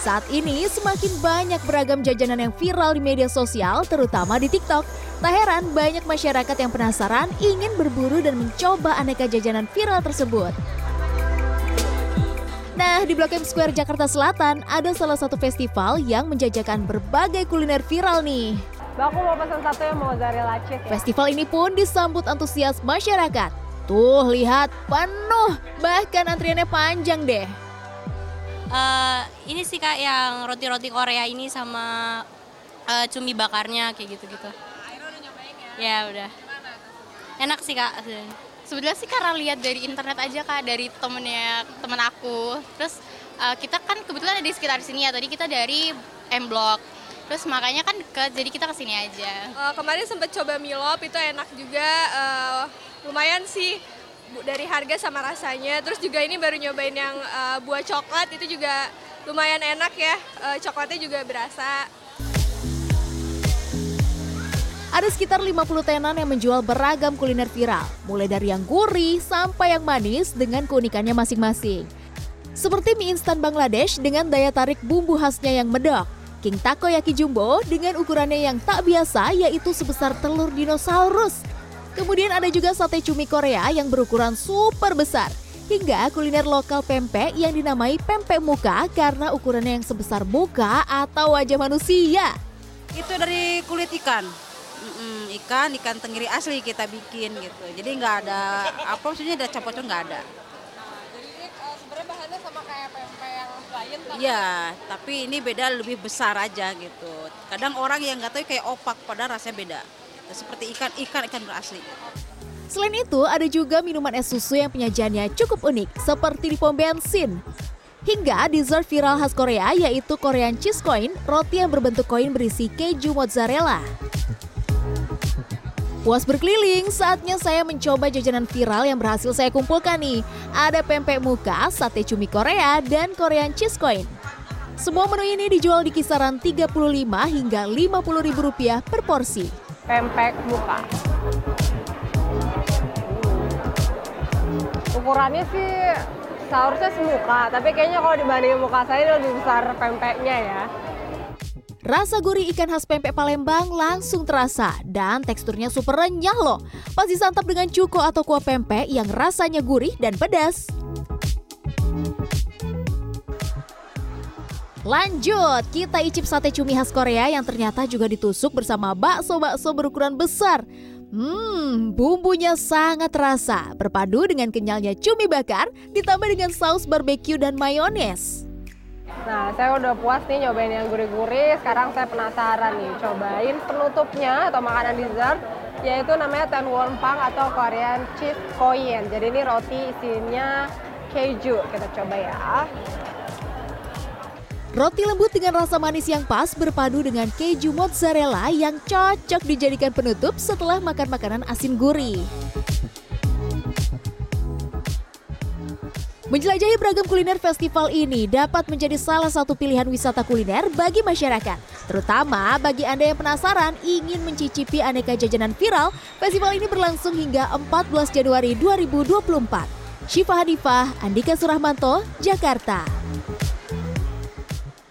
Saat ini semakin banyak beragam jajanan yang viral di media sosial, terutama di TikTok. Tak heran banyak masyarakat yang penasaran ingin berburu dan mencoba aneka jajanan viral tersebut. Nah, di Blok M Square Jakarta Selatan ada salah satu festival yang menjajakan berbagai kuliner viral nih. Aku mau pesan satu yang mozzarella cheese ya. Festival ini pun disambut antusias masyarakat. Tuh, lihat, penuh. Bahkan antriannya panjang deh. Eh, ini sih kak yang roti-roti Korea ini sama eh, cumi bakarnya kayak gitu-gitu. ya? udah. Enak sih kak. Sebenarnya sih karena lihat dari internet aja kak, dari temennya temen aku. Terus uh, kita kan kebetulan ada di sekitar sini ya. Tadi kita dari M Block. Terus makanya kan deket, jadi kita ke sini aja. Uh, kemarin sempat coba Milop, itu enak juga. Uh, lumayan sih dari harga sama rasanya. Terus juga ini baru nyobain yang uh, buah coklat, itu juga lumayan enak ya. Uh, coklatnya juga berasa. Ada sekitar 50 tenan yang menjual beragam kuliner viral, mulai dari yang gurih sampai yang manis dengan keunikannya masing-masing. Seperti mie instan Bangladesh dengan daya tarik bumbu khasnya yang medok. King Takoyaki Jumbo dengan ukurannya yang tak biasa yaitu sebesar telur dinosaurus. Kemudian ada juga sate cumi Korea yang berukuran super besar. Hingga kuliner lokal pempek yang dinamai pempek muka karena ukurannya yang sebesar muka atau wajah manusia. Itu dari kulit ikan. Mm-mm, ikan, ikan tenggiri asli kita bikin gitu. Jadi nggak ada apa maksudnya ada campur nggak ada. sebenarnya bahannya sama kayak pempek yang lain. Iya, tapi ini beda lebih besar aja gitu. Kadang orang yang nggak tahu kayak opak, padahal rasanya beda. Seperti ikan, ikan ikan asli. Selain itu, ada juga minuman es susu yang penyajiannya cukup unik, seperti di pom bensin. Hingga dessert viral khas Korea yaitu Korean cheese coin, roti yang berbentuk koin berisi keju mozzarella. Puas berkeliling, saatnya saya mencoba jajanan viral yang berhasil saya kumpulkan nih. Ada pempek muka, sate cumi Korea, dan Korean cheese coin. Semua menu ini dijual di kisaran 35 hingga 50 ribu rupiah per porsi. Pempek muka. Ukurannya sih seharusnya semuka, tapi kayaknya kalau dibandingin muka saya lebih besar pempeknya ya. Rasa gurih ikan khas pempek Palembang langsung terasa dan teksturnya super renyah loh. Pas disantap dengan cuko atau kuah pempek yang rasanya gurih dan pedas. Lanjut, kita icip sate cumi khas Korea yang ternyata juga ditusuk bersama bakso-bakso berukuran besar. Hmm, bumbunya sangat terasa, berpadu dengan kenyalnya cumi bakar, ditambah dengan saus barbeque dan mayones. Nah, saya udah puas nih nyobain yang gurih-gurih. Sekarang saya penasaran nih, cobain penutupnya atau makanan dessert, yaitu namanya Tenwon Pang atau Korean Cheese Korean. Jadi ini roti isinya keju. Kita coba ya. Roti lembut dengan rasa manis yang pas berpadu dengan keju mozzarella yang cocok dijadikan penutup setelah makan makanan asin gurih. Menjelajahi beragam kuliner festival ini dapat menjadi salah satu pilihan wisata kuliner bagi masyarakat. Terutama bagi Anda yang penasaran ingin mencicipi aneka jajanan viral, festival ini berlangsung hingga 14 Januari 2024. Syifa Hanifah, Andika Surahmanto, Jakarta.